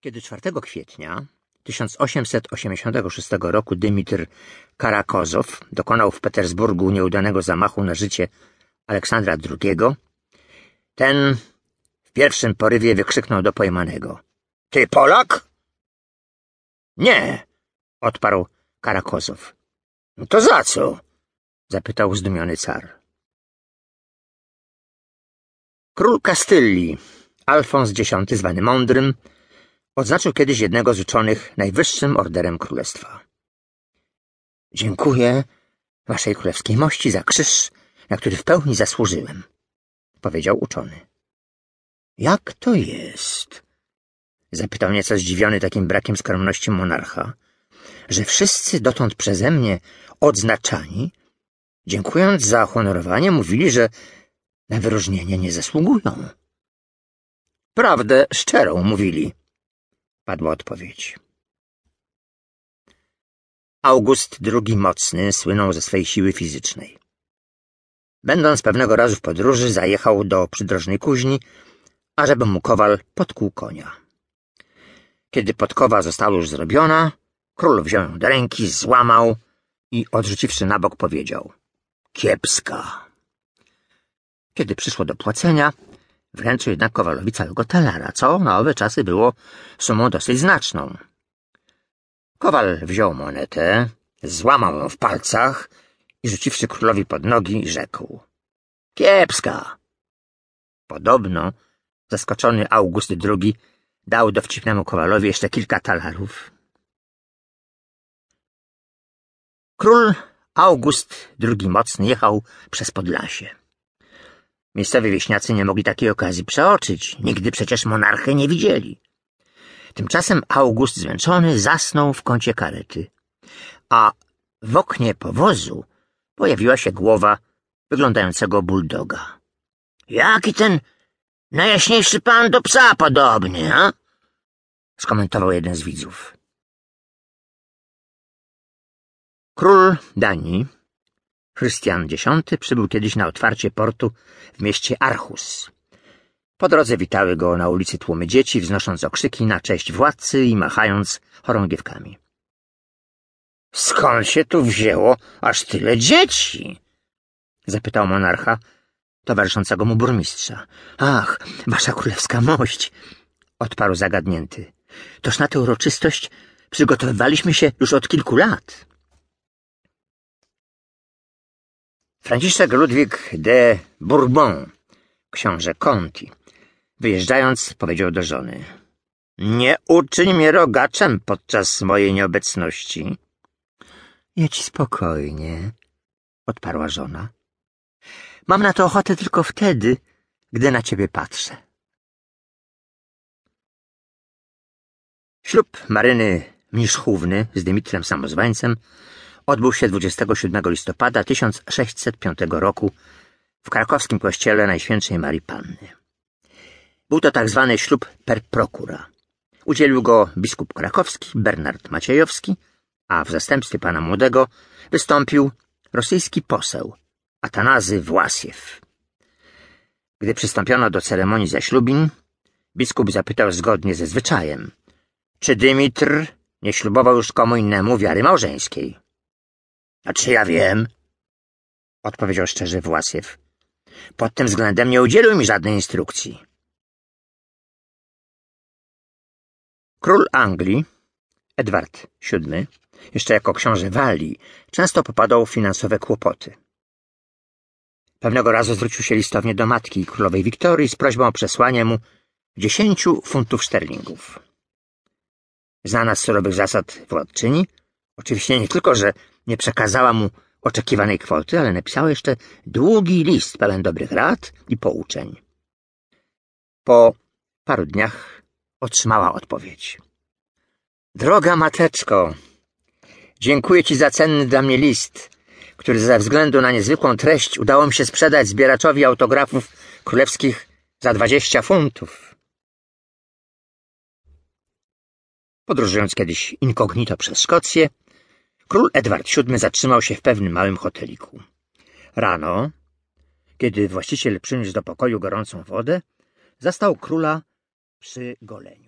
Kiedy 4 kwietnia 1886 roku Dymitr Karakozow dokonał w Petersburgu nieudanego zamachu na życie Aleksandra II, ten w pierwszym porywie wykrzyknął do pojmanego. — Ty Polak? — Nie! — odparł Karakozow. — To za co? — zapytał zdumiony car. Król Kastylii, Alfons X, zwany Mądrym, odznaczył kiedyś jednego z uczonych najwyższym orderem królestwa. Dziękuję waszej królewskiej mości za krzyż, na który w pełni zasłużyłem, powiedział uczony. Jak to jest? zapytał nieco zdziwiony takim brakiem skromności monarcha, że wszyscy dotąd przeze mnie odznaczani, dziękując za honorowanie, mówili, że na wyróżnienie nie zasługują. Prawdę szczerą mówili, padła odpowiedź. August II Mocny słynął ze swej siły fizycznej. Będąc pewnego razu w podróży, zajechał do przydrożnej kuźni, ażeby mu kowal podkuł konia. Kiedy podkowa została już zrobiona, król wziął ją do ręki, złamał i odrzuciwszy na bok powiedział — kiepska. Kiedy przyszło do płacenia, wręczył jednak Kowalowi całego talara, co na owe czasy było sumą dosyć znaczną. Kowal wziął monetę, złamał ją w palcach i rzuciwszy królowi pod nogi, rzekł — Kiepska! Podobno zaskoczony August II dał dowcipnemu Kowalowi jeszcze kilka talarów. Król August II Mocny jechał przez Podlasie. Miejscowi wieśniacy nie mogli takiej okazji przeoczyć. Nigdy przecież monarchę nie widzieli. Tymczasem August zmęczony zasnął w kącie karety, a w oknie powozu pojawiła się głowa wyglądającego buldoga. — Jaki ten najjaśniejszy pan do psa podobny, a? — skomentował jeden z widzów. Król Danii Chrystian X przybył kiedyś na otwarcie portu w mieście Archus. Po drodze witały go na ulicy tłumy dzieci, wznosząc okrzyki na cześć władcy i machając chorągiewkami. Skąd się tu wzięło aż tyle dzieci? zapytał monarcha, towarzyszącego mu burmistrza. Ach, wasza królewska mość, odparł zagadnięty. Toż na tę uroczystość przygotowywaliśmy się już od kilku lat. Franciszek Ludwik de Bourbon, książę Conti, wyjeżdżając, powiedział do żony — Nie uczyń mnie rogaczem podczas mojej nieobecności. — Jedź spokojnie — odparła żona. — Mam na to ochotę tylko wtedy, gdy na ciebie patrzę. Ślub Maryny Mniszchówny z Dymitrem Samozwańcem odbył się 27 listopada 1605 roku w krakowskim kościele Najświętszej Marii Panny. Był to tak zwany ślub per procura. Udzielił go biskup krakowski Bernard Maciejowski, a w zastępstwie pana młodego wystąpił rosyjski poseł Atanazy Własiew. Gdy przystąpiono do ceremonii zaślubin, biskup zapytał zgodnie ze zwyczajem, czy Dymitr nie ślubował już komu innemu wiary małżeńskiej. A czy ja wiem? Odpowiedział szczerze Własiew. Pod tym względem nie udzielił mi żadnej instrukcji. Król Anglii, Edward VII, jeszcze jako książę Walii, często popadał w finansowe kłopoty. Pewnego razu zwrócił się listownie do matki królowej Wiktorii z prośbą o przesłanie mu dziesięciu funtów szterlingów. Znana z surowych zasad władczyni, oczywiście nie tylko, że nie przekazała mu oczekiwanej kwoty, ale napisała jeszcze długi list pełen dobrych rad i pouczeń. Po paru dniach otrzymała odpowiedź. Droga mateczko, dziękuję ci za cenny dla mnie list, który ze względu na niezwykłą treść udało mi się sprzedać zbieraczowi autografów królewskich za dwadzieścia funtów. Podróżując kiedyś inkognito przez Szkocję, Król Edward VII zatrzymał się w pewnym małym hoteliku. Rano, kiedy właściciel przyniósł do pokoju gorącą wodę, zastał króla przy goleniu.